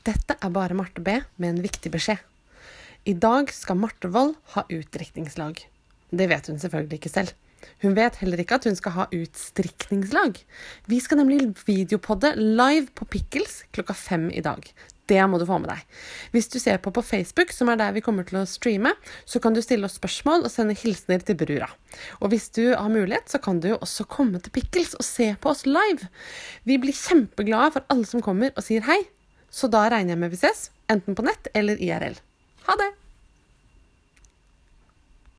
Dette er bare Marte B med en viktig beskjed. I dag skal Marte Wold ha utdrikningslag. Det vet hun selvfølgelig ikke selv. Hun vet heller ikke at hun skal ha utstrikningslag. Vi skal nemlig videopodde live på Pickles klokka fem i dag. Det må du få med deg. Hvis du ser på på Facebook, som er der vi kommer til å streame, så kan du stille oss spørsmål og sende hilsener til brura. Og hvis du har mulighet, så kan du jo også komme til Pickles og se på oss live. Vi blir kjempeglade for alle som kommer og sier hei. Så da regner jeg med vi ses, enten på nett eller IRL. Ha det!